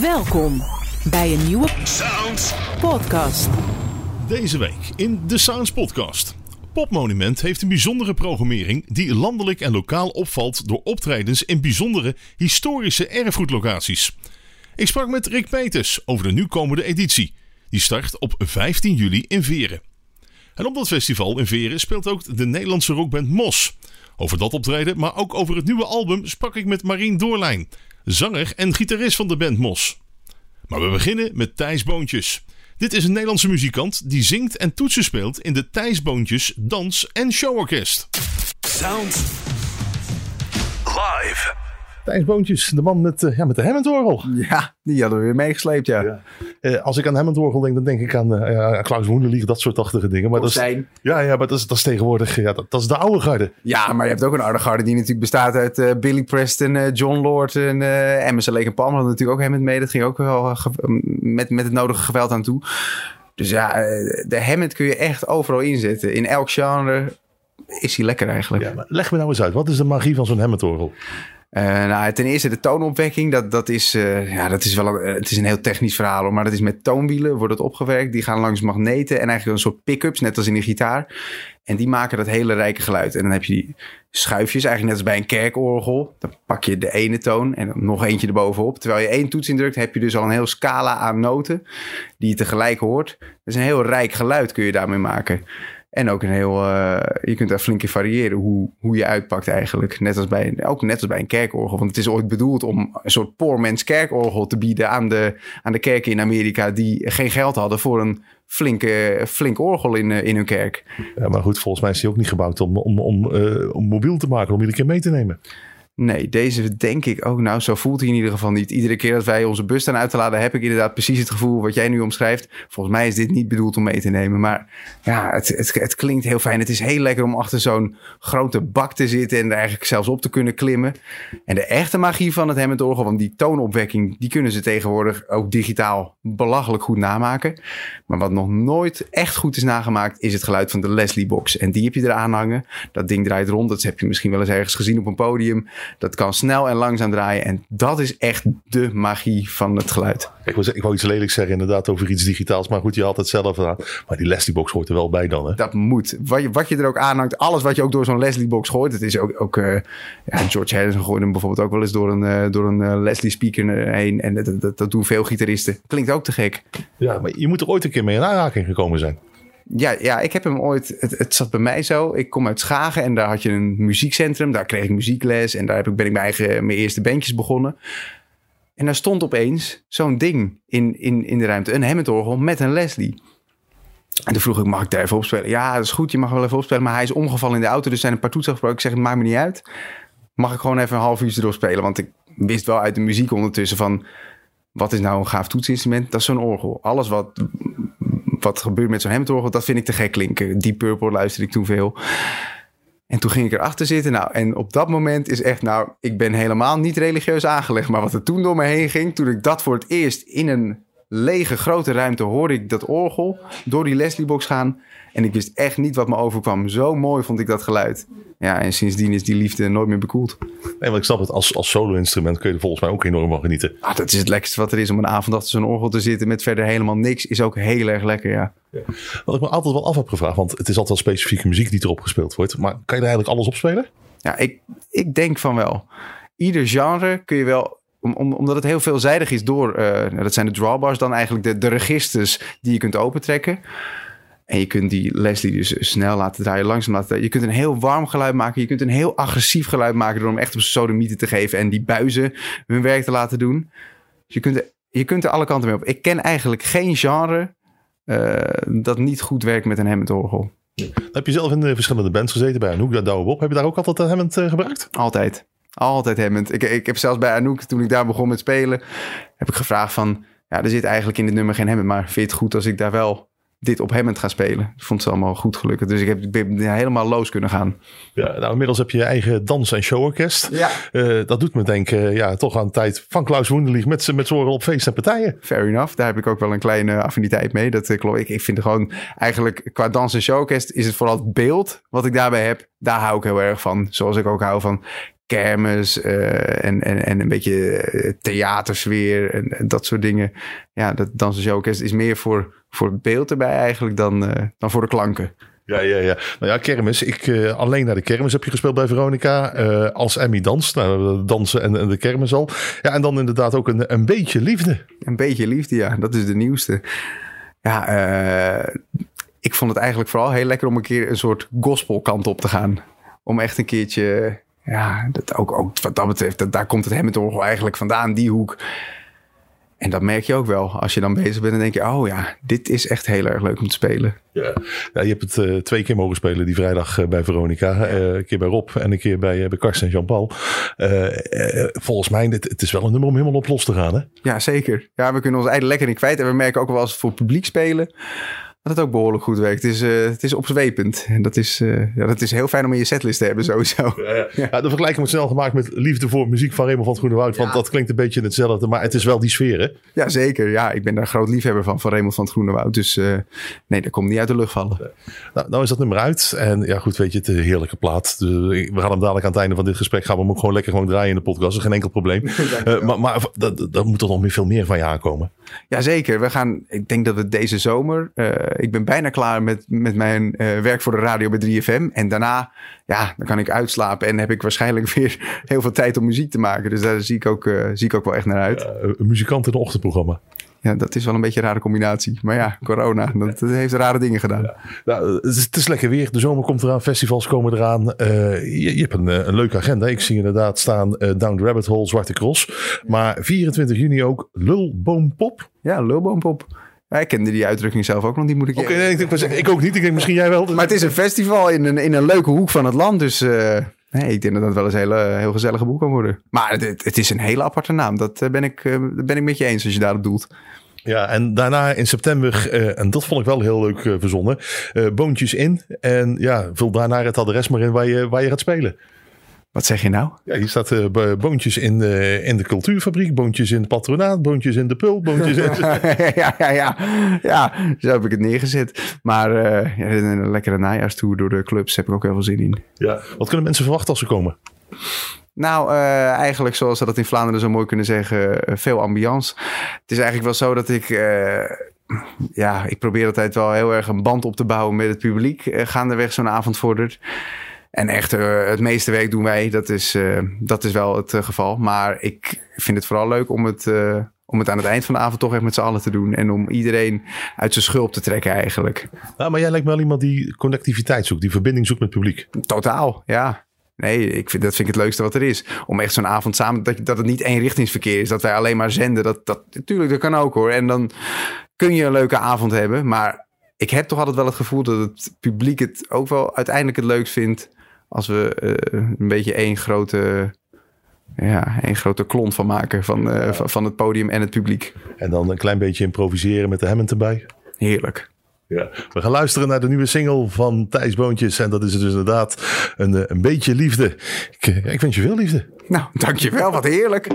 Welkom bij een nieuwe Sounds. podcast. Deze week in de Sounds Podcast. Popmonument heeft een bijzondere programmering die landelijk en lokaal opvalt door optredens in bijzondere historische erfgoedlocaties. Ik sprak met Rick Peters over de nu komende editie. Die start op 15 juli in Veren. En op dat festival in Veren speelt ook de Nederlandse rockband Mos. Over dat optreden, maar ook over het nieuwe album sprak ik met Marien Doorlijn, zanger en gitarist van de band Mos. Maar we beginnen met Thijs Boontjes. Dit is een Nederlandse muzikant die zingt en toetsen speelt in de Thijs Boontjes Dans- en Showorkest. Sounds. Live. Thijs Boontjes, de man met, eh, ja, met de Hammondorgel. Ja, die hadden we weer meegesleept, ja. Ja. Eh, als ik aan Hammondorgel denk, dan denk ik aan ja, Klaus Woenderlieg, dat soort achtige dingen. Maar dat is, ja, ja, maar dat is, dat is tegenwoordig, ja, dat, dat is de oude garde. Ja, maar je hebt ook een oude garde die natuurlijk bestaat uit Billy Preston, John Lord en uh, Emerson Lake en Palmer hadden natuurlijk ook Hammond mee. Dat ging ook wel ge- met, met het nodige geweld aan toe. Dus ja, de Hammond kun je echt overal inzetten. In elk genre is hij lekker eigenlijk. Ja, maar leg me nou eens uit, wat is de magie van zo'n Hammondorgel? Eh, nou, ten eerste de toonopwekking. Dat, dat, is, eh, ja, dat is wel een, het is een heel technisch verhaal. hoor, Maar dat is met toonwielen wordt het opgewerkt. Die gaan langs magneten en eigenlijk een soort pick-ups, net als in de gitaar. En die maken dat hele rijke geluid. En dan heb je die schuifjes, eigenlijk net als bij een kerkorgel. Dan pak je de ene toon en dan nog eentje erbovenop. Terwijl je één toets indrukt, heb je dus al een heel scala aan noten die je tegelijk hoort. Dus een heel rijk geluid kun je daarmee maken. En ook een heel, eh, je kunt daar flink in variëren hoe, hoe je uitpakt eigenlijk. Net als bij, ook net als bij een kerkorgel. Want het is ooit bedoeld om een soort poor man's kerkorgel te bieden aan de, aan de kerken in Amerika die geen geld hadden voor een flinke, flink orgel in, eh, in hun kerk. Ja, maar goed, volgens mij is die ook niet gebouwd om, om, om, eh, om mobiel te maken, om iedere keer mee te nemen. Nee, deze denk ik ook. Nou, zo voelt hij in ieder geval niet. Iedere keer dat wij onze bus staan uit te laden, heb ik inderdaad precies het gevoel wat jij nu omschrijft. Volgens mij is dit niet bedoeld om mee te nemen. Maar ja, het, het, het klinkt heel fijn. Het is heel lekker om achter zo'n grote bak te zitten en er eigenlijk zelfs op te kunnen klimmen. En de echte magie van het Hammond orgel, want die toonopwekking, die kunnen ze tegenwoordig ook digitaal belachelijk goed namaken. Maar wat nog nooit echt goed is nagemaakt, is het geluid van de Leslie box. En die heb je eraan hangen. Dat ding draait rond. Dat heb je misschien wel eens ergens gezien op een podium. Dat kan snel en langzaam draaien. En dat is echt de magie van het geluid. Ik wou, ik wou iets lelijks zeggen inderdaad over iets digitaals, maar goed, je had het zelf aan. Maar die Leslie box hoort er wel bij dan, hè? Dat moet. Wat je, wat je er ook aanhangt, alles wat je ook door zo'n Leslie box gooit. Het is ook, ook eh, ja, George Harrison gooit hem bijvoorbeeld ook wel eens door een, eh, door een eh, Leslie speaker heen. En dat, dat, dat doen veel gitaristen. Klinkt ook te gek. Ja, maar je moet er ooit een keer mee in aanraking gekomen zijn. Ja, ja, ik heb hem ooit. Het, het zat bij mij zo. Ik kom uit Schagen en daar had je een muziekcentrum. Daar kreeg ik muziekles en daar heb ik, ben ik mijn eigen mijn eerste bandjes begonnen. En daar stond opeens zo'n ding in, in, in de ruimte. Een Hammond-orgel met een Leslie. En toen vroeg ik, mag ik daar even opspelen? Ja, dat is goed, je mag wel even opspelen. Maar hij is omgevallen in de auto, dus zijn een paar toetsen afgebroken. Ik zeg, maakt me niet uit. Mag ik gewoon even een half uurtje erop spelen? Want ik wist wel uit de muziek ondertussen van... Wat is nou een gaaf toetsinstrument? Dat is zo'n orgel. Alles wat, wat gebeurt met zo'n Hammond-orgel, dat vind ik te gek klinken. Deep Purple luisterde ik toen veel. En toen ging ik erachter zitten. Nou, en op dat moment is echt, nou, ik ben helemaal niet religieus aangelegd. Maar wat er toen door me heen ging, toen ik dat voor het eerst in een lege grote ruimte hoorde ik dat orgel door die Leslie-box gaan. En ik wist echt niet wat me overkwam. Zo mooi vond ik dat geluid. Ja, en sindsdien is die liefde nooit meer bekoeld. Nee, want ik snap het, als, als solo-instrument kun je er volgens mij ook enorm van genieten. Ah, dat is het lekkerste wat er is om een avond achter zo'n orgel te zitten met verder helemaal niks. Is ook heel erg lekker, ja. Wat ik me altijd wel af heb gevraagd, want het is altijd wel specifieke muziek die erop gespeeld wordt. Maar kan je er eigenlijk alles op spelen? Ja, ik, ik denk van wel. Ieder genre kun je wel, om, om, omdat het heel veelzijdig is door, eh, nou, dat zijn de drawbars dan eigenlijk de, de registers die je kunt opentrekken. En je kunt die Leslie dus snel laten draaien, langzaam laten draaien. Je kunt een heel warm geluid maken. Je kunt een heel agressief geluid maken door hem echt op sodomieten te geven. En die buizen hun werk te laten doen. Dus je kunt, er, je kunt er alle kanten mee op. Ik ken eigenlijk geen genre eh, dat niet goed werkt met een Hammond-orgel. Heb je zelf in de verschillende bands gezeten bij Anouk, dat Douwe Bob? Heb je daar ook altijd een Hammond eh, gebruikt? Altijd. Altijd Hammond. Ik, ik heb zelfs bij Anouk, toen ik daar begon met spelen, heb ik gevraagd van, ja, er zit eigenlijk in dit nummer geen Hammond, maar vind je het goed als ik daar wel dit op Hammond ga spelen? Ik vond ze allemaal goed gelukkig. Dus ik heb, ik ben helemaal los kunnen gaan. Ja, nou, inmiddels heb je je eigen dans- en showorkest. Ja. Eh, dat doet me denken, ja, toch aan de tijd van Klaus Woenderlieg met z'n met z'n op feesten en partijen. Fair enough. Daar heb ik ook wel een kleine affiniteit mee. Dat, eh, klopt. ik, ik vind gewoon eigenlijk qua dans en showcast is het vooral het beeld wat ik daarbij heb. Daar hou ik heel erg van. Zoals ik ook hou van kermis eh, en, en, en een beetje eh, theatersfeer en, en dat soort dingen. Ja, dat Dansen Showcast is meer voor, voor het beeld erbij eigenlijk dan, eh, dan voor de klanken. Ja, ja, ja. Nou ja, kermis. Ik, alleen naar de kermis heb je gespeeld bij Veronica. als Emmy danst. Nou, dansen en, en de kermis al. Ja, en dan inderdaad ook een, een beetje liefde. Een beetje liefde, ja. Dat is de nieuwste. Ja, ik vond het eigenlijk vooral heel lekker om een keer een soort gospelkant op te gaan. Om echt een keertje, ja, dat ook, ook wat dat betreft, dat, daar komt het Hammond eigenlijk vandaan, die hoek. En dat merk je ook wel. Als je dan bezig bent, dan denk je, oh ja, dit is echt heel erg leuk om te spelen. Ja. ja, je hebt het eh, twee keer mogen spelen die vrijdag eh, bij Veronica. Eh, een keer bij Rob en een keer bij, bij Karsten en Jean-Paul. Volgens mij, het, het is wel een nummer om helemaal op los te gaan, hè? Ja, zeker. Ja, we kunnen ons eigen lekker in kwijt. En we merken ook wel als we voor publiek spelen, dat het ook behoorlijk goed werkt. Het is, eh, het is opzwepend. En dat is, eh, ja, dat is heel fijn om in je setlist te hebben sowieso. Ja, ja. ja, de vergelijking wordt snel gemaakt met Liefde voor muziek van Raymond van het Groene Woud. Want dat klinkt een beetje hetzelfde, maar het is wel die sfeer, hè? Ja, zeker. Ja, ik ben daar groot liefhebber van, van Raymond van het Groene Woud. Dus eh, nee, dat komt niet uit de lucht vallen. Nou, nou is dat nummer uit. En ja, goed, weet je, het is een heerlijke plaat. Dus we gaan hem dadelijk aan het einde van dit gesprek gaan we hem ook gewoon lekker gewoon draaien in de podcast. Dat is geen enkel probleem. Eh, maar maar dat, dat moet er nog meer, veel meer van je aankomen. Jazeker. We gaan, ik denk dat we deze zomer, eh, ik ben bijna klaar met, met mijn eh, werk voor de radio bij 3FM. En daarna, ja, dan kan ik uitslapen en heb ik waarschijnlijk weer heel veel tijd om muziek te maken. Dus daar zie ik ook, eh, zie ik ook wel echt naar uit. Eh, een muzikant in een ochtendprogramma. Ja, dat is wel een beetje een rare combinatie. Maar ja, corona, dat, dat heeft rare dingen gedaan. Nou, het, is, het is lekker weer. De zomer komt eraan. Festivals komen eraan. Eh, je, je hebt een, eh, een leuke agenda. Ik zie inderdaad staan eh, Down the Rabbit Hole, Zwarte Cross. Maar 24 juni ook Lulboompop. Ja, lulboompop. Ik kende die uitdrukking zelf ook nog niet, moet ik Oké, nee, ik, ik, ik ook niet. Ik denk misschien jij wel. Maar het is een festival in een, in een leuke hoek van het land. Dus eh, nee, ik denk dat dat wel eens een hele, heel gezellige boek kan worden. Maar het, het is een hele aparte naam. Dat eh, ben, ik, eh, ben ik met je eens als je daarop doelt. Ja, en daarna in september, en dat vond ik wel heel leuk verzonnen, Boontjes in. En ja, vul daarna het adres maar in waar je, waar je gaat spelen. Wat zeg je nou? Ja, hier staat eh, bo- boontjes in de, in de cultuurfabriek, boontjes in het patronaat, boontjes in de pul, boontjes in... ja, ja, ja. Ja, zo heb ik het neergezet. Maar eh, ja, een lekkere najaarstour door de clubs heb ik ook heel veel zin in. ja. Wat kunnen mensen verwachten als ze komen? Nou, eh, eigenlijk zoals ze dat in Vlaanderen zo mooi kunnen zeggen, veel ambiance. Het is eigenlijk wel zo dat ik, ja, ik probeer altijd wel heel erg een band op te bouwen met het publiek. gaandeweg zo'n avond vordert. En echt, eh, het meeste werk doen wij. Dat is, eh, dat is wel het eh, geval. Maar ik vind het vooral leuk om het, om het aan het eind van de avond toch echt met z'n allen te doen. En om iedereen uit zijn schulp te trekken eigenlijk. Nou, maar jij lijkt wel iemand die connectiviteit zoekt, die verbinding zoekt met het publiek. Totaal, ja. Nee, ik vind, dat vind ik het leukste wat er is. Om echt zo'n avond samen, dat, dat het niet eenrichtingsverkeer is. Dat wij alleen maar zenden. Dat, dat, natuurlijk, dat kan ook hoor. En dan kun je een leuke avond hebben. Maar ik heb toch altijd wel het gevoel dat het publiek het ook wel uiteindelijk het leukst vindt. Als we eh, een beetje één grote, ja, één grote klont van maken. Van, eh, van, van het podium en het publiek. En dan een klein beetje improviseren met de Hammond erbij. Heerlijk. Ja. We gaan luisteren naar de nieuwe single van Thijs Boontjes. En dat is dus inderdaad een, eh, een beetje liefde. Ik, ik wens je veel liefde. Nou, dankjewel. Wat heerlijk.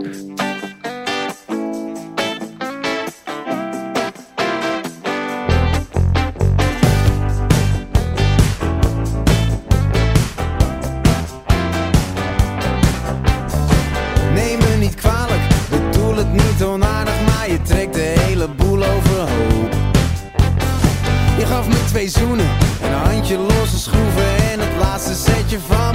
Onaardig, maar je trekt de hele boel overhoop. Je gaf me twee zoenen, een handje losse schroeven en het laatste setje van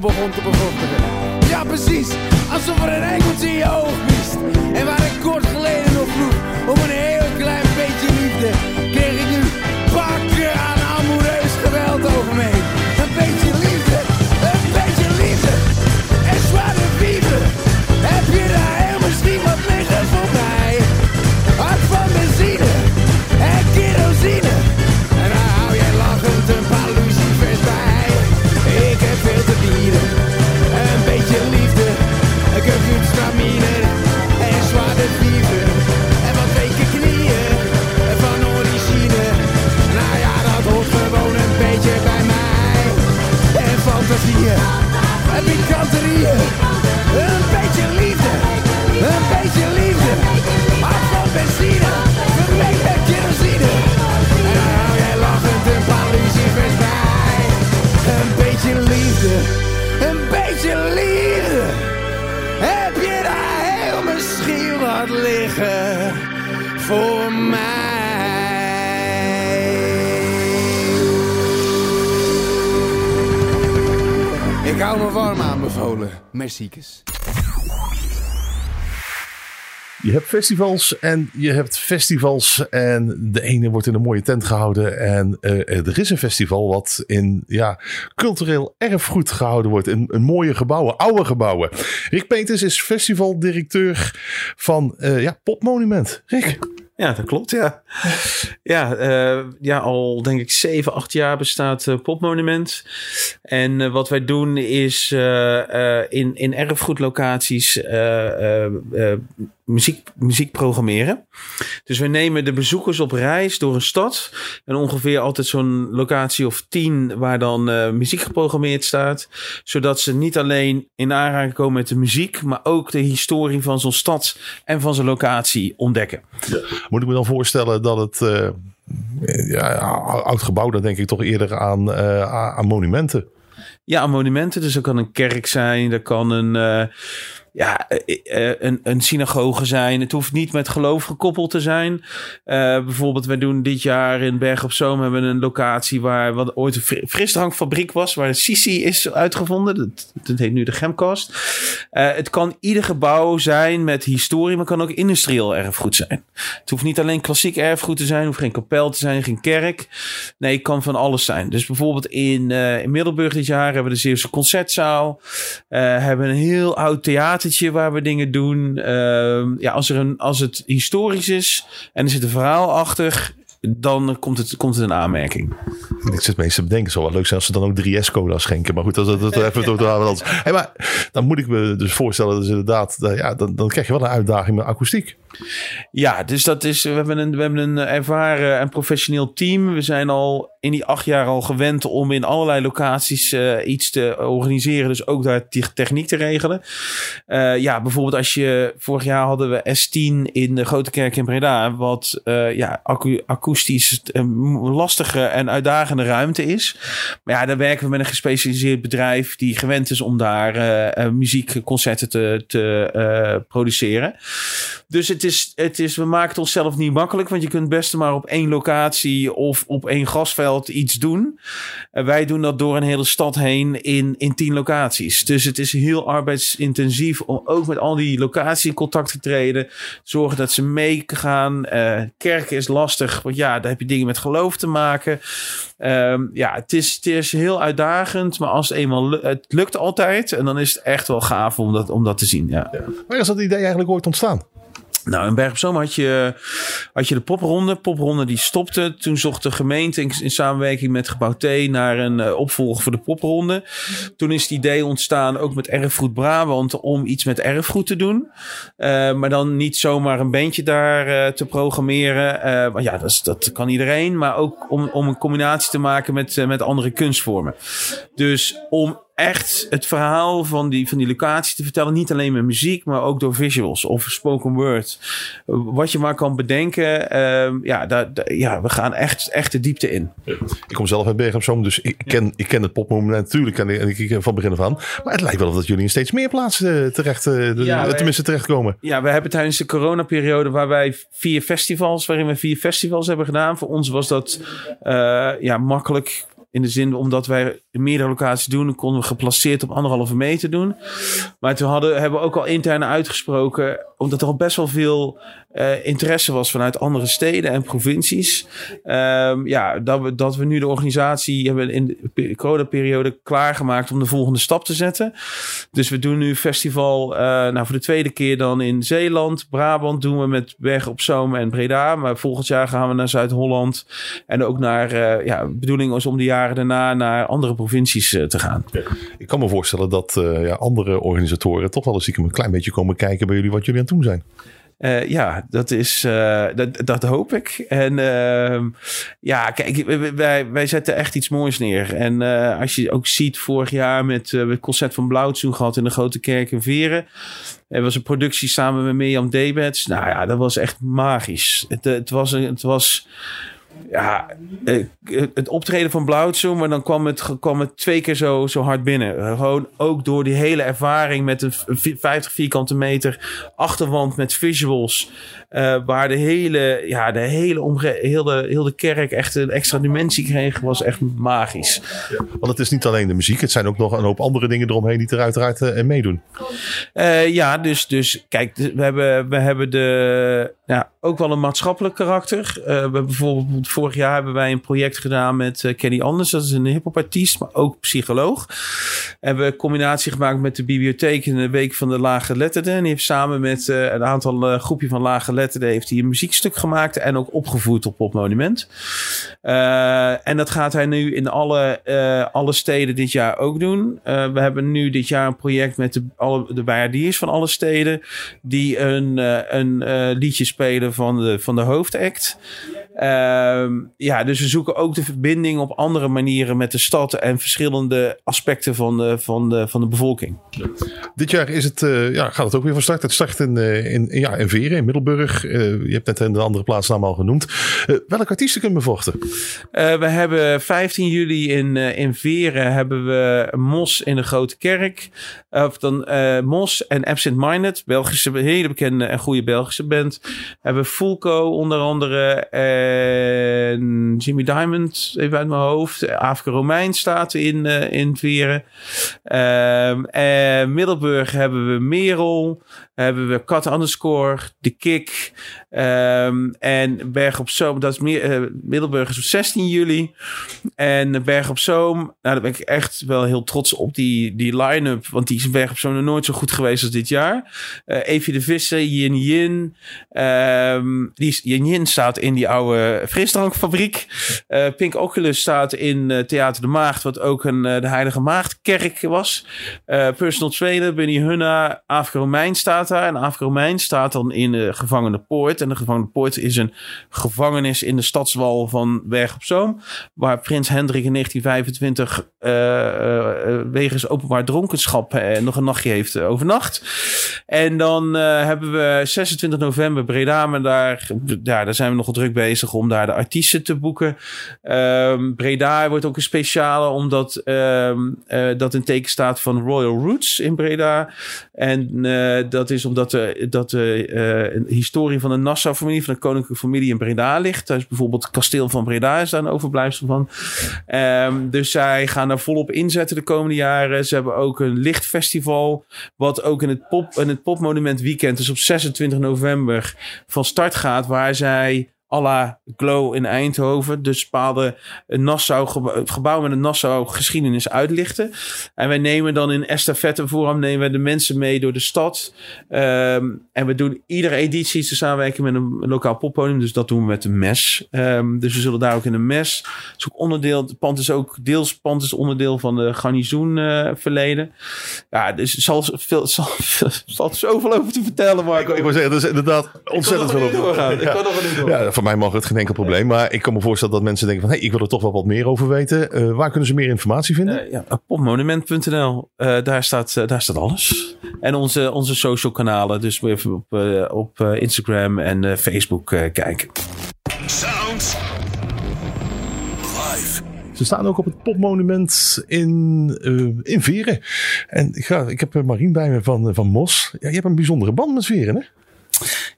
begon te bevochtigen. Ja precies, alsof er een Je hebt festivals en je hebt festivals. En de ene wordt in een mooie tent gehouden. En eh, er is een festival wat in ja, cultureel erfgoed gehouden wordt. In, in mooie gebouwen, oude gebouwen. Rick Peters is festivaldirecteur van eh, ja, Popmonument. Rick. Ja, dat klopt, ja. Ja, eh, ja al denk ik zeven, acht jaar bestaat eh, Popmonument. En eh, wat wij doen is in, in erfgoedlocaties eh, eh, eh, muziek, muziek programmeren. Dus we nemen de bezoekers op reis door een stad. En ongeveer altijd zo'n locatie of tien waar dan eh, muziek geprogrammeerd staat. Zodat ze niet alleen in aanraking komen met de muziek, maar ook de historie van zo'n stad en van zijn locatie ontdekken. Moet ik me dan voorstellen dat het... eh, ja, oud gebouw, dan denk ik toch eerder aan, eh, aan monumenten. Ja, aan monumenten. Dus dat kan een kerk zijn, dat kan een, ja, eh, eh, een, een synagoge zijn. Het hoeft niet met geloof gekoppeld te zijn. Eh, bijvoorbeeld, wij doen dit jaar in Berg op Zoom hebben we een locatie waar wat ooit een fri- frisdrankfabriek was, waar Sisi is uitgevonden. Dat, dat heet nu de Gemcast. Eh, het kan ieder gebouw zijn met historie, maar kan ook industrieel erfgoed zijn. Het hoeft niet alleen klassiek erfgoed te zijn, hoeft geen kapel te zijn, geen kerk. Nee, het kan van alles zijn. Dus bijvoorbeeld in, in Middelburg dit jaar hebben we de Zeeuwse Concertzaal. Hebben een heel oud theatertje waar we dingen doen. Ehm, ja, als, er een, als het historisch is en er zit een verhaal achter, dan komt het, komt het een aanmerking. Ik zit meestal te bedenken, zou wel leuk zijn als ze dan ook 3S-cola schenken. Maar goed, dat, dat, dat even tot de anders. Hey, maar dan moet ik me dus voorstellen, dus inderdaad, dat, ja, dan, dan krijg je wel een uitdaging met akoestiek. Ja, dus dat is, we hebben een, we hebben een ervaren en professioneel team. We zijn al in die acht jaar al gewend om in allerlei locaties eh, iets te organiseren. Dus ook daar techniek te regelen. Eh, ja, bijvoorbeeld als je... Vorig jaar hadden we S10 in de Grote Kerk in Breda. Wat eh, ja, acu- akoestisch een lastige en uitdagende ruimte is. Maar ja, daar werken we met een gespecialiseerd bedrijf... die gewend is om daar muziekconcerten te, te produceren. Dus het is, het is, we maken het onszelf niet makkelijk, want je kunt best maar op één locatie of op één gasveld iets doen. En wij doen dat door een hele stad heen in, in tien locaties. Dus het is heel arbeidsintensief om ook met al die locaties in contact te treden. Zorgen dat ze meegaan. Eh kerken is lastig, want ja, daar heb je dingen met geloof te maken. Ehm, ja, het is, het is heel uitdagend, maar als het eenmaal het lukt altijd. En dan is het echt wel gaaf om dat, om dat te zien. Ja. Waar is dat idee eigenlijk ooit ontstaan? Nou, in Berg op had je, had je de popronde. Popronde die stopte. Toen zocht de gemeente in, in samenwerking met Gebouw T naar een eh, opvolger voor de popronde. Toen is het idee ontstaan, ook met Erfgoed Brabant, om iets met erfgoed te doen. Eh, maar dan niet zomaar een bandje daar eh, te programmeren. Want ja, dat, is, dat kan iedereen. Maar ook om, om een combinatie te maken met, met andere kunstvormen. Dus om echt het verhaal van die, van die locatie te vertellen. Niet alleen met muziek, maar ook door visuals of spoken word. Wat je maar kan bedenken. ehm, ja, daar, daar- ja, we gaan echt, echt de diepte in. Ik kom zelf uit Bergen dus ik ken, ik ken het popmoment natuurlijk en ik, ik, van begin af aan. Maar het lijkt wel of dat jullie in steeds meer plaatsen eh, terecht, eh, Ja, wij- tenminste terechtkomen. Ja, we hebben tijdens de coronaperiode waar wij vier festivals, waarin we vier festivals hebben gedaan. Voor ons was dat eh, ja, makkelijk. In de zin, omdat wij meerdere locaties doen, konden we geplaceerd op anderhalve meter doen. Maar toen hadden, hebben we ook al intern uitgesproken, omdat er al best wel veel eh, interesse was vanuit andere steden en provincies. Ehm, ja, dat we, dat we nu de organisatie hebben in de pe- coronaperiode klaargemaakt om de volgende stap te zetten. Dus we doen nu festival, eh, nou voor de tweede keer dan in Zeeland. Brabant doen we met Bergen op Zoom en Breda. Maar volgend jaar gaan we naar Zuid-Holland. En ook naar, eh, ja, bedoeling is om de jaren daarna naar andere provincies te gaan. Ik kan me voorstellen dat ja, andere organisatoren toch wel eens een klein beetje komen kijken bij jullie wat jullie aan het doen zijn. Eh, ja, dat is, eh, dat, dat hoop ik. En ehm, ja, kijk, wij- wij, zetten echt iets moois neer. En eh, als je ook ziet, vorig jaar met het concert van Blauwtsoen gehad in de Grote Kerk in Veren. Er was een productie samen met Mirjam Debets. Nou ja, dat was echt magisch. Het, het was, het was ja, eh, het optreden van Blauwtsoen, maar dan kwam het, kwam het twee keer zo, zo hard binnen. Gewoon ook door die hele ervaring met een v- 50 vierkante meter achterwand met visuals. eh, waar de hele, ja, de hele, omge heel, de, heel de kerk echt een extra dimensie kreeg, was echt magisch. Want het is niet alleen de muziek, het zijn ook nog een hoop andere dingen eromheen die er uiteraard eh, meedoen. Ja, dus, dus kijk, we hebben, we hebben de, ja, ook wel een maatschappelijk karakter. Eh, we bijvoorbeeld vorig jaar hebben wij een project gedaan met eh, Kenny Anders. Dat is een hip-hop artiest, maar ook psycholoog. Hebben we een combinatie gemaakt met de bibliotheek in de week van de lage letterden. En die heeft samen met eh, een aantal groepje van lage letterden heeft hij een muziekstuk gemaakt en ook opgevoerd op Pop Monument. Eh, en dat gaat hij nu in alle, alle steden dit jaar ook doen. We hebben nu dit jaar een project met de, alle, de van alle steden. Die een, een liedje spelen van de, van de hoofdact. Ehm, ja, dus we zoeken ook de verbinding op andere manieren met de stad en verschillende aspecten van de, van de, van de bevolking. Dit jaar is het, eh, ja, gaat het ook weer van start. Het start in, eh, in, ja, in Veren, in Middelburg. Eh, je hebt net een andere plaatsnaam al genoemd. Eh, welke artiesten kunnen we verwachten? Eh, we hebben 15 juli in, in Veren hebben we Mos in de Grote Kerk. Of dan Mos en Absent Minded, Belgische, hele bekende en goede Belgische band. We hebben Fulco onder andere en Jimmy Diamond, even uit mijn hoofd. Afrika Romein staat in, eh, in Veren. Ehm en Middelburg hebben we Merel. Hebben we Kat Underscore, De Kick. ehm, en Berg op Zoom, dat is meer, eh, Middelburg is op 16 juli. En Berg op Zoom, nou daar ben ik echt wel heel trots op die, die line-up. Want die is Berg op Zoom nooit zo goed geweest als dit jaar. Eh Evie de Visser, Yin Yin. ehm, die is, Yin Yin staat in die oude frisdrankfabriek. Eh, Pink Oculus staat in Theater de Maagd, wat ook een de Heilige Maagdkerk was. Personal Trainer, Benny Hunna, Afrika Romein staat daar. En Afrika Romein staat dan in de Gevangene Poort. En de Gevangene Poort is een gevangenis in de stadswal van Berg op Zoom. Waar prins Hendrik in 1925 eh, eh, eh, wegens openbaar dronkenschap nog een nachtje heeft overnacht. En dan hebben we 26 november Breda, maar daar, ja, daar zijn we nogal druk bezig om daar de artiesten te boeken. Ehm, Breda wordt ook een speciale, omdat ehm, eh, dat in teken staat van Royal Roots in Breda. En dat is omdat de, dat de eh, een historie van de Nassau-familie, van de koninklijke familie in Breda ligt. Dus bijvoorbeeld het kasteel van Breda is daar een overblijfsel van. Ehm, dus zij gaan daar volop inzetten de komende jaren. Ze hebben ook een lichtfestival, wat ook in het, pop, in het Popmonument Weekend, dus op 26 november, van start gaat. Waar zij à la Glow in Eindhoven. Dus bepaalde Nassau, geba- het gebouw met een Nassau geschiedenis uitlichten. En wij nemen dan in estafette voorhand nemen we de mensen mee door de stad. Ehm, en we doen iedere editie te samenwerken met een, lokaal poppodium. Dus dat doen we met een mes. Ehm, dus we zullen daar ook in een mes. Het is ook onderdeel, het pand is ook deels pand is onderdeel van de garnizoen eh, verleden. Ja, dus er zal, veel, zal, zal zoveel over te vertellen, Marco. Ik, ik wil zeggen, dat is inderdaad ontzettend veel doorgaan. Ik kan nog een uur doorgaan. Ja, voor mij mag het geen enkel probleem. Maar ik kan me voorstellen dat mensen denken van... hey, ik wil er toch wel wat meer over weten. Eh, waar kunnen ze meer informatie vinden? Eh, ja, popmonument.nl. Eh, daar, staat, eh, daar staat alles. En onze, onze social kanalen. Dus even op, eh, op eh, Instagram en eh, Facebook eh, kijken. Sounds. Live. Ze staan ook op het popmonument in, in Veren. En ik, ga, ik heb Marien bij me van, van Mos. Ja, je hebt een bijzondere band met Veren, hè?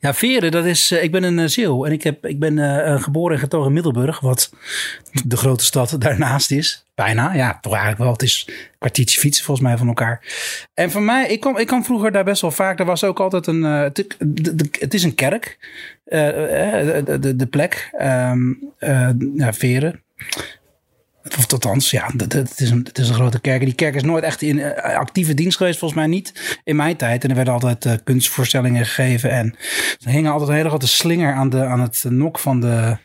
Ja, Veren, dat is. eh, ik ben een uh, Zeeuw en ik, heb, ik ben eh, geboren en getogen in Middelburg, wat de grote stad daarnaast is. Bijna, ja, toch eigenlijk wel. Het is een kwartiertje fietsen volgens mij van elkaar. En voor mij, ik kwam, ik kwam vroeger daar best wel vaak. Er was ook altijd een. eh, het, is een kerk, eh, eh, de, de, de plek, eh, ja, Veren. Of althans, ja, het, is een, is een grote kerk. Die kerk is nooit echt in eh, actieve dienst geweest, volgens mij niet. In mijn tijd. En er werden altijd eh, kunstvoorstellingen gegeven. En er hing altijd een hele grote slinger aan, de, aan het nok van de,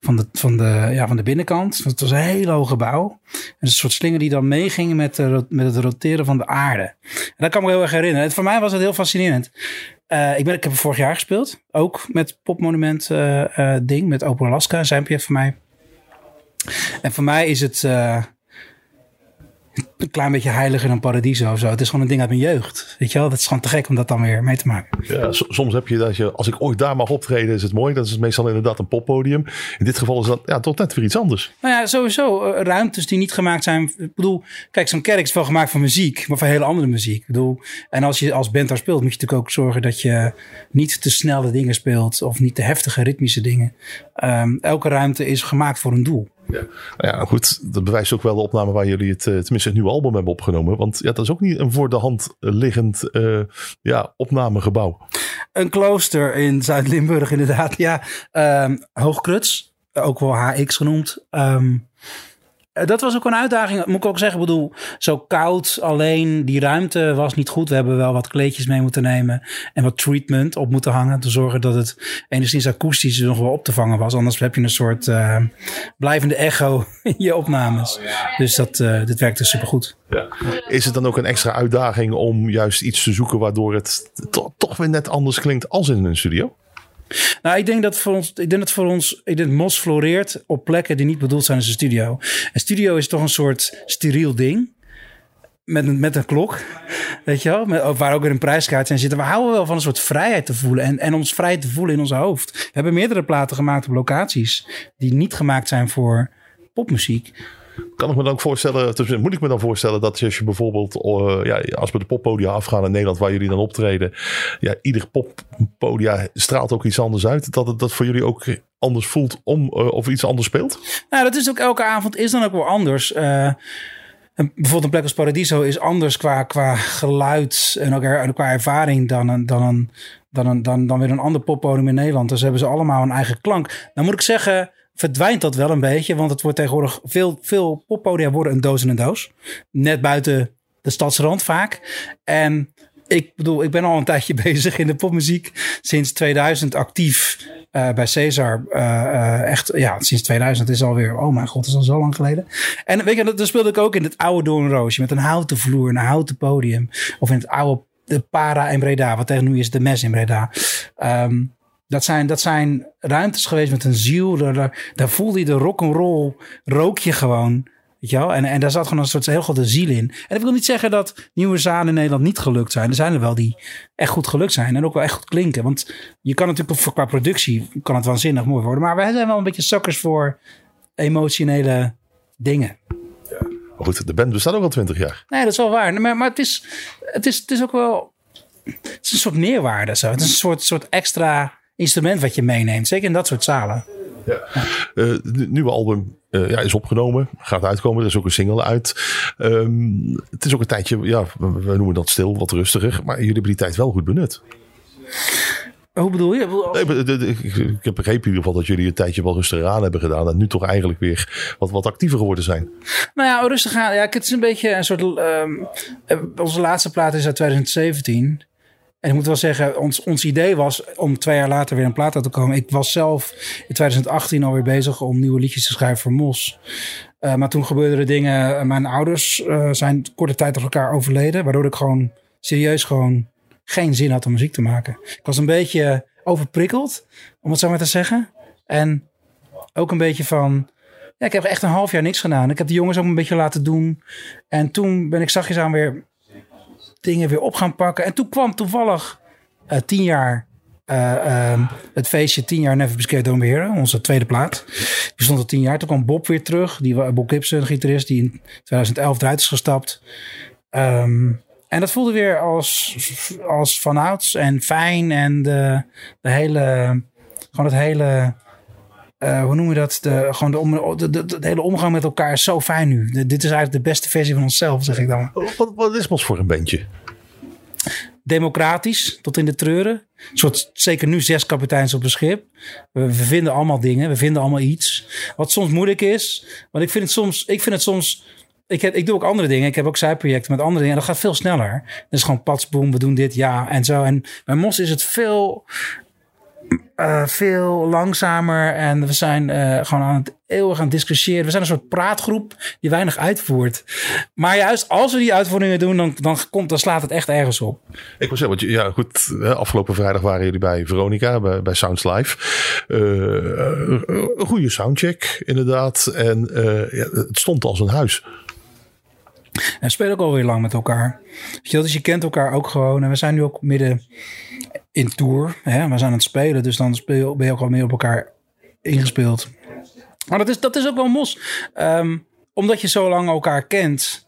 van de, van de, ja, van de binnenkant. Het was een heel hoog gebouw. En een soort slinger die dan meeging met, ro- met het roteren van de aarde. En dat kan ik me heel erg herinneren. Voor mij was het heel fascinerend. Eh, ik, ben, ik heb vorig jaar gespeeld. Ook met popmonument eh, eh, ding. Met Open Alaska. Een project voor mij. En voor mij is het eh, een klein beetje heiliger dan Paradiso of zo. Het is gewoon een ding uit mijn jeugd. Weet je wel? Dat is gewoon te gek om dat dan weer mee te maken. Ja, so- soms heb je dat je, als ik ooit daar mag optreden, is het mooi. Dat is meestal inderdaad een poppodium. In dit geval is dat ja, toch net weer iets anders. Nou ja, sowieso eh, ruimtes die niet gemaakt zijn. Ik bedoel, kijk, zo'n kerk is wel gemaakt voor muziek, maar voor hele andere muziek. Ik bedoel, en als je als band daar speelt, moet je natuurlijk ook zorgen dat je niet te snelle dingen speelt of niet te heftige ritmische dingen. Ehm, elke ruimte is gemaakt voor een doel. Nou ja, goed. Dat bewijst ook wel de opname waar jullie het, eh, tenminste het nieuwe album hebben opgenomen. Want ja, dat is ook niet een voor de hand liggend eh, ja, opnamegebouw. Een klooster in Zuid-Limburg, inderdaad. Ja, Ehm Hoogkruts, ook wel HX genoemd. Ehm, eh, dat was ook een uitdaging, moet ik ook zeggen. Ik bedoel, zo koud, alleen die ruimte was niet goed. We hebben wel wat kleedjes mee moeten nemen en wat treatment op moeten hangen. Te zorgen dat het enigszins akoestisch nog wel op te vangen was. Anders heb je een soort eh, blijvende echo in je opnames. Dus dat, eh dit werkte supergoed. Ja. Is het dan ook een extra uitdaging om juist iets te zoeken waardoor het to- toch weer net anders klinkt als in een studio? Nou, ik denk dat voor ons, ik denk dat voor ons, ik denk Mos floreert op plekken die niet bedoeld zijn als een studio. Een studio is toch een soort steriel ding. Met een, met een klok, weet je wel, waar ook weer een prijskaart in zit. We houden wel van een soort vrijheid te voelen en, en ons vrij te voelen in ons hoofd. We hebben meerdere platen gemaakt op locaties die niet gemaakt zijn voor popmuziek. Kan ik me dan ook voorstellen, moet ik me dan voorstellen dat als je bijvoorbeeld, eh, ja, als we de poppodia afgaan in Nederland waar jullie dan optreden, ja, ieder poppodia straalt ook iets anders uit. Dat het dat voor jullie ook anders voelt om, eh, of iets anders speelt? Nou, dat is ook elke avond is dan ook wel anders. Eh, bijvoorbeeld een plek als Paradiso is anders qua, qua geluid en ook er, qua ervaring dan, een, dan, een, dan, een, dan, dan weer een ander poppodium in Nederland. Dus hebben ze allemaal een eigen klank. Nou moet ik zeggen, verdwijnt dat wel een beetje, want het wordt tegenwoordig veel, veel poppodia worden een doos in een doos. Net buiten de stadsrand vaak. En ik bedoel, ik ben al een tijdje bezig in de popmuziek. Sinds 2000 actief eh, bij Cesar. Eh, eh, echt, ja, sinds 2000 is alweer, oh mijn god, dat is al zo lang geleden. En weet je, dat, speelde ik ook in het oude Doornroosje. Met een houten vloer, een houten podium. Of in het oude de Para in Breda, wat tegen nu is de Mes in Breda. Ehm, dat zijn, dat zijn ruimtes geweest met een ziel. Daar, daar, daar voelde je de rock'n'roll, rook je gewoon. Weet je wel? En, en daar zat gewoon een soort heel grote ziel in. En ik wil niet zeggen dat nieuwe zalen in Nederland niet gelukt zijn. Er zijn er wel die echt goed gelukt zijn. En ook wel echt goed klinken. Want je kan natuurlijk qua productie kan het waanzinnig mooi worden. Maar wij zijn wel een beetje sukkers voor emotionele dingen. Maar goed, de band bestaat ook al twintig jaar. Nee, dat is wel waar. Maar, maar het, is, het, is, het is ook wel... Het is een soort meerwaarde. Zo. Het is een soort, soort extra instrument wat je meeneemt. Zeker in dat soort zalen. Eh, het nieuwe album eh, ja, is opgenomen, gaat uitkomen. Er is ook een single uit. Ehm, het is ook een tijdje, ja, we, noemen dat stil, wat rustiger. Maar jullie hebben die tijd wel goed benut. Hoe bedoel je? Ik bedoel- Nee, maar, de- de- ik, ik heb begrepen in ieder geval dat jullie een tijdje wel rustiger aan hebben gedaan. En nu toch eigenlijk weer wat, wat actiever geworden zijn. Nou ja, rustig aan. Ja, het is een beetje een soort... ehm, eh, onze laatste plaat is uit 2017. En ik moet wel zeggen, ons, ons idee was om twee jaar later weer een plaat uit te komen. Ik was zelf in 2018 alweer bezig om nieuwe liedjes te schrijven voor Mos. Eh, maar toen gebeurden er dingen. Mijn ouders eh, zijn korte tijd door elkaar overleden. Waardoor ik gewoon serieus gewoon geen zin had om muziek te maken. Ik was een beetje overprikkeld, om het zo maar te zeggen. En ook een beetje van... Ja, ik heb echt een half jaar niks gedaan. Ik heb de jongens ook een beetje laten doen. En toen ben ik zachtjes aan weer dingen weer op gaan pakken. En toen kwam toevallig eh, tien jaar... eh, ehm, het feestje tien jaar Never Scared Don't Be Hero, onze tweede plaat. Die bestond al tien jaar. Toen kwam Bob weer terug. Die, Bob Gibson, een gitarist, die in 2011 eruit is gestapt. Ehm, en dat voelde weer als, als vanouds en fijn. En de, de hele, gewoon het hele, eh, hoe noem je dat? De, gewoon de, om, de, de, de hele omgang met elkaar is zo fijn nu. Dit is eigenlijk de beste versie van onszelf, zeg ik dan. Wat, wat is Mos voor een bandje? Democratisch, tot in de treuren. Een soort, zeker nu zes kapiteins op een schip. We, we vinden allemaal dingen, we vinden allemaal iets. Wat soms moeilijk is, want ik vind het soms, ik vind het soms ik, heb, ik doe ook andere dingen. Ik heb ook zijprojecten met andere dingen. En dat gaat veel sneller. Dat is gewoon patsboom, we doen dit, ja en zo. En bij Mos is het veel, eh, veel langzamer. En we zijn eh, gewoon aan het eeuwig aan het discussiëren. We zijn een soort praatgroep die weinig uitvoert. Maar juist als we die uitvoeringen doen, dan, dan, komt, dan slaat het echt ergens op. Ik wil zeggen, want ja, goed. Afgelopen vrijdag waren jullie bij Veronica, bij, bij Sounds Live. Eh, eh, een goede soundcheck, inderdaad. En ja, het stond als een huis. En we spelen ook alweer lang met elkaar. Dus je kent elkaar ook gewoon. En we zijn nu ook midden in tour. Hè? We zijn aan het spelen, dus dan speel, ben je ook al meer op elkaar ingespeeld. Maar dat is, dat is ook wel mos. Ehm, omdat je zo lang elkaar kent.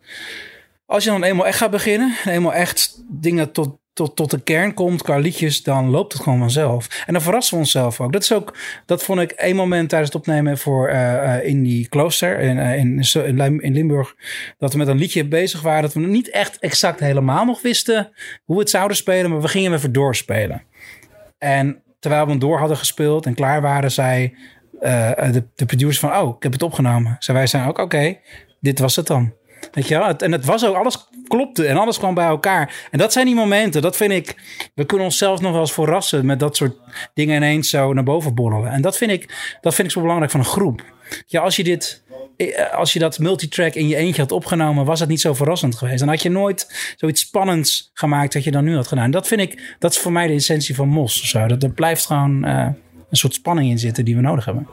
Als je dan eenmaal echt gaat beginnen. En eenmaal echt dingen tot, tot, tot de kern komt qua liedjes. Dan loopt het gewoon vanzelf. En dan verrassen we onszelf ook. Dat is ook, dat vond ik één moment tijdens het opnemen voor eh, eh, in die klooster in, eh, in, in, Lim- in Limburg. Dat we met een liedje bezig waren. Dat we niet echt exact helemaal nog wisten hoe we het zouden spelen. Maar we gingen even doorspelen. En terwijl we hem door hadden gespeeld en klaar waren, zei de, de producer van, oh, ik heb het opgenomen. Zei wij zijn ook, oké, dit was het dan. Weet je wel? En het was ook, alles klopte en alles kwam bij elkaar. En dat zijn die momenten, dat vind ik, we kunnen onszelf nog wel eens verrassen met dat soort dingen ineens zo naar boven borrelen. En dat vind ik, dat vind ik zo belangrijk van een groep. Ja, als je dit, eh, als je dat multitrack in je eentje had opgenomen, was het niet zo verrassend geweest. Dan had je nooit zoiets spannends gemaakt dat je dan nu had gedaan. Dat vind ik, dat is voor mij de essentie van Mos. Zo. Dat er blijft gewoon eh, een soort spanning in zitten die we nodig hebben.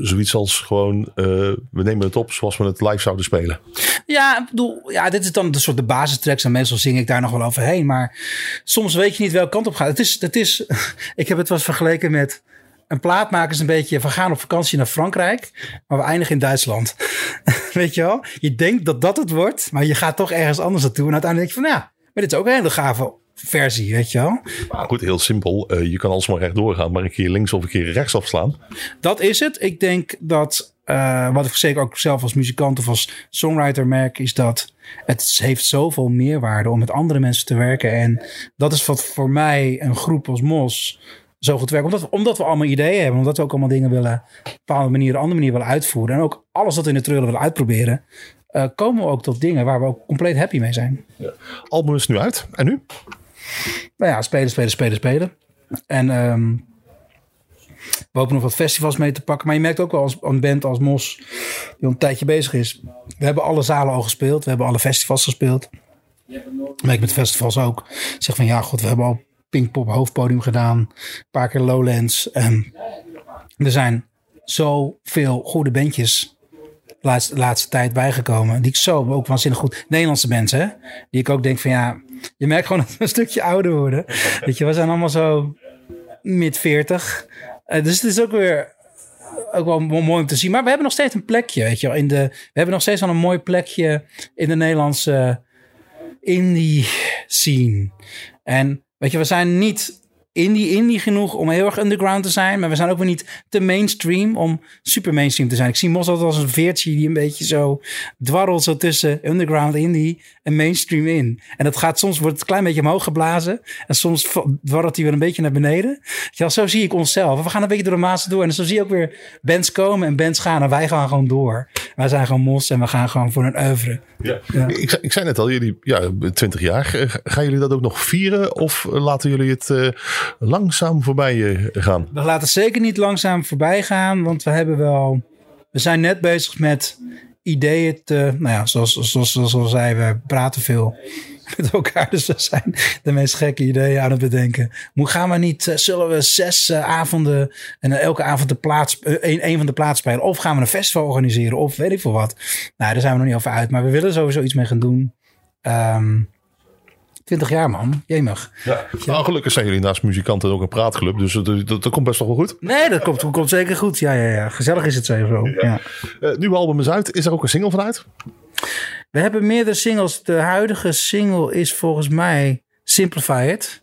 Zoiets als gewoon, eh, we nemen het op zoals we het live zouden spelen. Ja, ik bedoel, ja, dit is dan de soort de basistracks en meestal zing ik daar nog wel overheen. Maar soms weet je niet welke kant op gaat. Het is, het is, ik heb het wel eens vergeleken met een plaatmaker is een beetje, we gaan op vakantie naar Frankrijk, maar we eindigen in Duitsland. weet je wel? Je denkt dat dat het wordt, maar je gaat toch ergens anders naartoe. En uiteindelijk denk je van, ja, maar dit is ook een hele gave versie, weet je wel? Maar goed, heel simpel. Eh, je kan alsmaar rechtdoor gaan, maar een keer links of een keer rechts afslaan. Dat is het. Ik denk dat, eh, wat ik zeker ook zelf als muzikant of als songwriter merk, is dat het heeft zoveel meerwaarde om met andere mensen te werken. En dat is wat voor mij een groep als Mos zo goed werkt. Omdat, we- omdat we allemaal ideeën hebben, omdat we ook allemaal dingen willen op een bepaalde manier, een andere manier willen uitvoeren. En ook alles wat we in de treuren willen uitproberen, eh, komen we ook tot dingen waar we ook compleet happy mee zijn. Album is nu uit. En nu? Nou ja, spelen, spelen, spelen, spelen. En ehm, we hopen nog wat festivals mee te pakken. Maar je merkt ook wel als een band als Mos, die een tijdje bezig is. We hebben alle zalen al gespeeld. We hebben alle festivals gespeeld. merk met festivals ook. Zeg van ja, god, we hebben al Pinkpop hoofdpodium gedaan. Een paar keer Lowlands. En er zijn zoveel goede bandjes de laatste, laatste tijd bijgekomen. Die ik zo ook waanzinnig goed. Nederlandse mensen, hè? Die ik ook denk van ja. Je merkt gewoon dat we een stukje ouder worden. Weet je, we zijn allemaal zo mid 40. Eh, dus het is ook weer ook wel mo- mooi om te zien. Maar we hebben nog steeds een plekje, weet je. In de, we hebben nog steeds wel een mooi plekje in de Nederlandse indie scene. En weet je, we zijn niet indie indie genoeg om heel erg underground te zijn. Maar we zijn ook weer niet te mainstream om super mainstream te zijn. Ik zie Mos altijd als een veertje die een beetje zo dwarrelt zo tussen underground indie en mainstream in. En dat gaat soms wordt het een klein beetje omhoog geblazen. En soms dwarrelt hij weer een beetje naar beneden. Wel, zo zie ik onszelf. We gaan een beetje door de maas door. En zo zie je ook weer bands komen en bands gaan. En wij gaan gewoon door. Wij zijn gewoon Mos en we gaan gewoon voor een oeuvre. Ja. Ik, zei- ik zei net al, jullie, ja, 20 jaar. Gaan jullie dat ook nog vieren? Of laten jullie het eh, langzaam voorbij eh, gaan? We laten zeker niet langzaam voorbij gaan, want we hebben wel. We zijn net bezig met ideeën te. Nou ja, zoals, zoals, zoals al zei, we praten veel met elkaar. Dus we zijn de meest gekke ideeën aan het bedenken. Hoe gaan we niet, eh, zullen we zes eh, avonden en elke avond de plaats, een, een van de plaatsen spelen? Of gaan we een festival organiseren? Of weet ik veel wat. Nou, daar zijn we nog niet over uit. Maar we willen sowieso iets mee gaan doen. Ehm 20 jaar, man. Jemig. Ja. Nou, gelukkig zijn jullie naast muzikanten ook een praatclub. Dus dat, dat, dat komt best wel goed. Nee, dat komt, komt zeker goed. Ja, ja, ja. Gezellig is het sowieso. Ja. Eh nieuwe album is uit. Is er ook een single vanuit? We hebben meerdere singles. De huidige single is volgens mij Simplify It.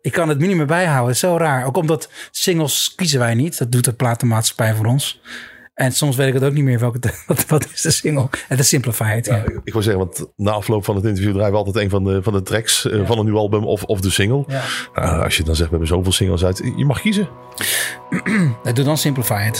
Ik kan het meer bijhouden. Het is zo raar. Ook omdat singles kiezen wij niet. Dat doet de platenmaatschappij voor ons. En soms weet ik het ook niet meer welke. Wat, wat is de single? Het is Simplify It. Ja. Ik wil zeggen, want na afloop van het interview draaien we altijd een van de, van de tracks eh, van een nieuw album of, of de single. Ja. Nou, als je dan zegt, we hebben zoveel singles uit. Je mag kiezen. Doe dan Simplify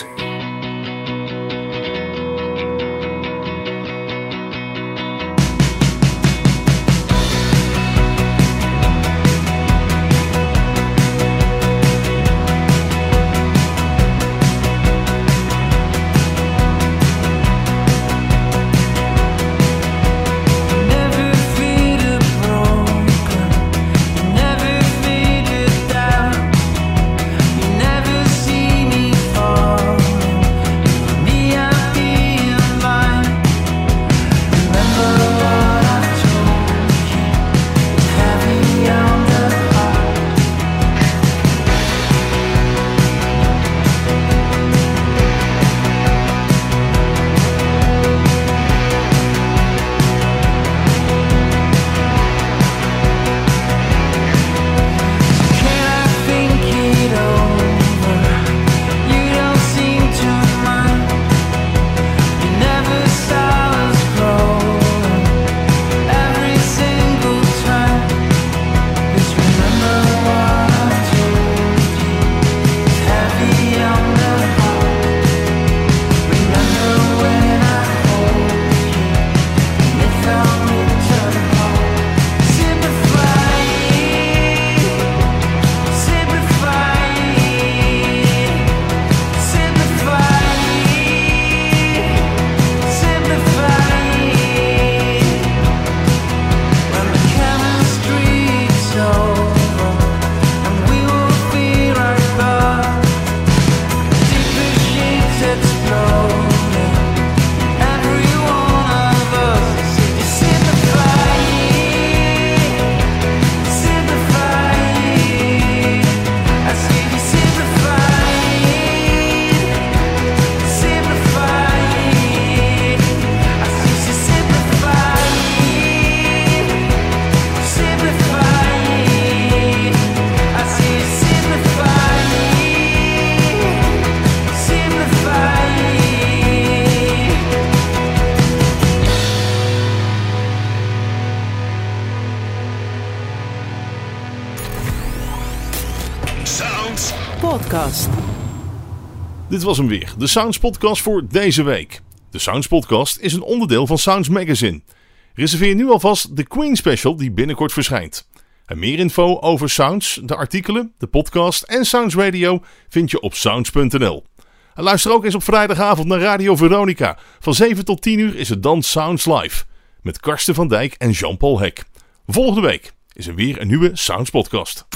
Dit was hem weer, de Sounds Podcast voor deze week. De Sounds Podcast is een onderdeel van Sounds Magazine. Reserveer nu alvast de Queen Special die binnenkort verschijnt. En meer info over Sounds, de artikelen, de podcast en Sounds Radio vind je op sounds.nl. En luister ook eens op vrijdagavond naar Radio Veronica. Van 7 tot 10 uur is het dan Sounds Live. Met Karsten van Dijk en Jean-Paul Hek. Volgende week is er weer een nieuwe Sounds podcast.